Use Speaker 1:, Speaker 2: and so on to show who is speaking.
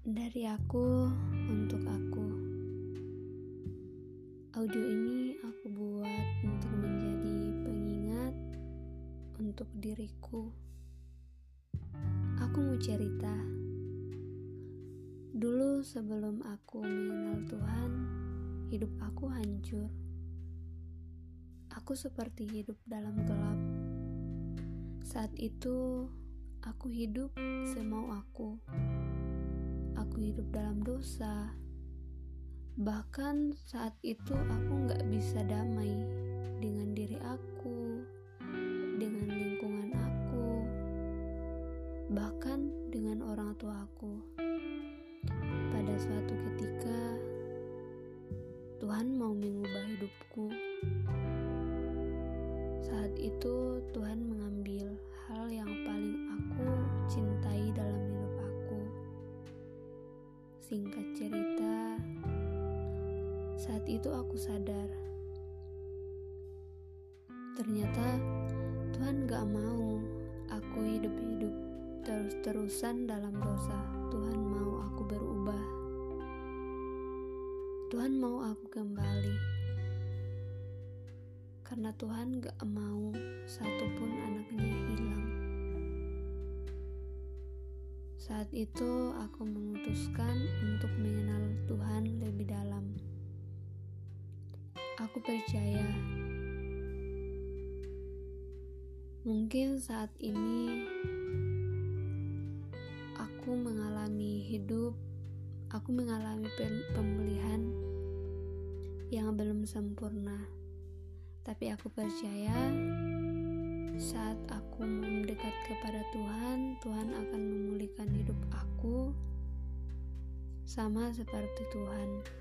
Speaker 1: Dari aku untuk aku. Audio ini aku buat untuk menjadi pengingat untuk diriku. Aku mau cerita. Dulu sebelum aku mengenal Tuhan, hidup aku hancur. Aku seperti hidup dalam gelap. Saat itu aku hidup semau aku Hidup dalam dosa, Bahkan saat itu aku nggak bisa damai dengan diri aku, dengan lingkungan aku, bahkan dengan orang tua aku. Pada suatu ketika, Tuhan mau mengubah hidupku. Saat itu, Tuhan mengambil hal yang paling Singkat cerita, saat itu aku sadar, ternyata Tuhan gak mau aku hidup-hidup terus-terusan dalam dosa. Tuhan mau aku berubah. Tuhan mau aku kembali. Karena Tuhan gak mau satupun Saat itu aku memutuskan untuk mengenal Tuhan lebih dalam. Aku percaya mungkin saat ini aku mengalami hidup, aku mengalami pemulihan yang belum sempurna. Tapi aku percaya saat aku mendekat kepada Tuhan, Tuhan akan memulihkan hidup aku sama seperti Tuhan.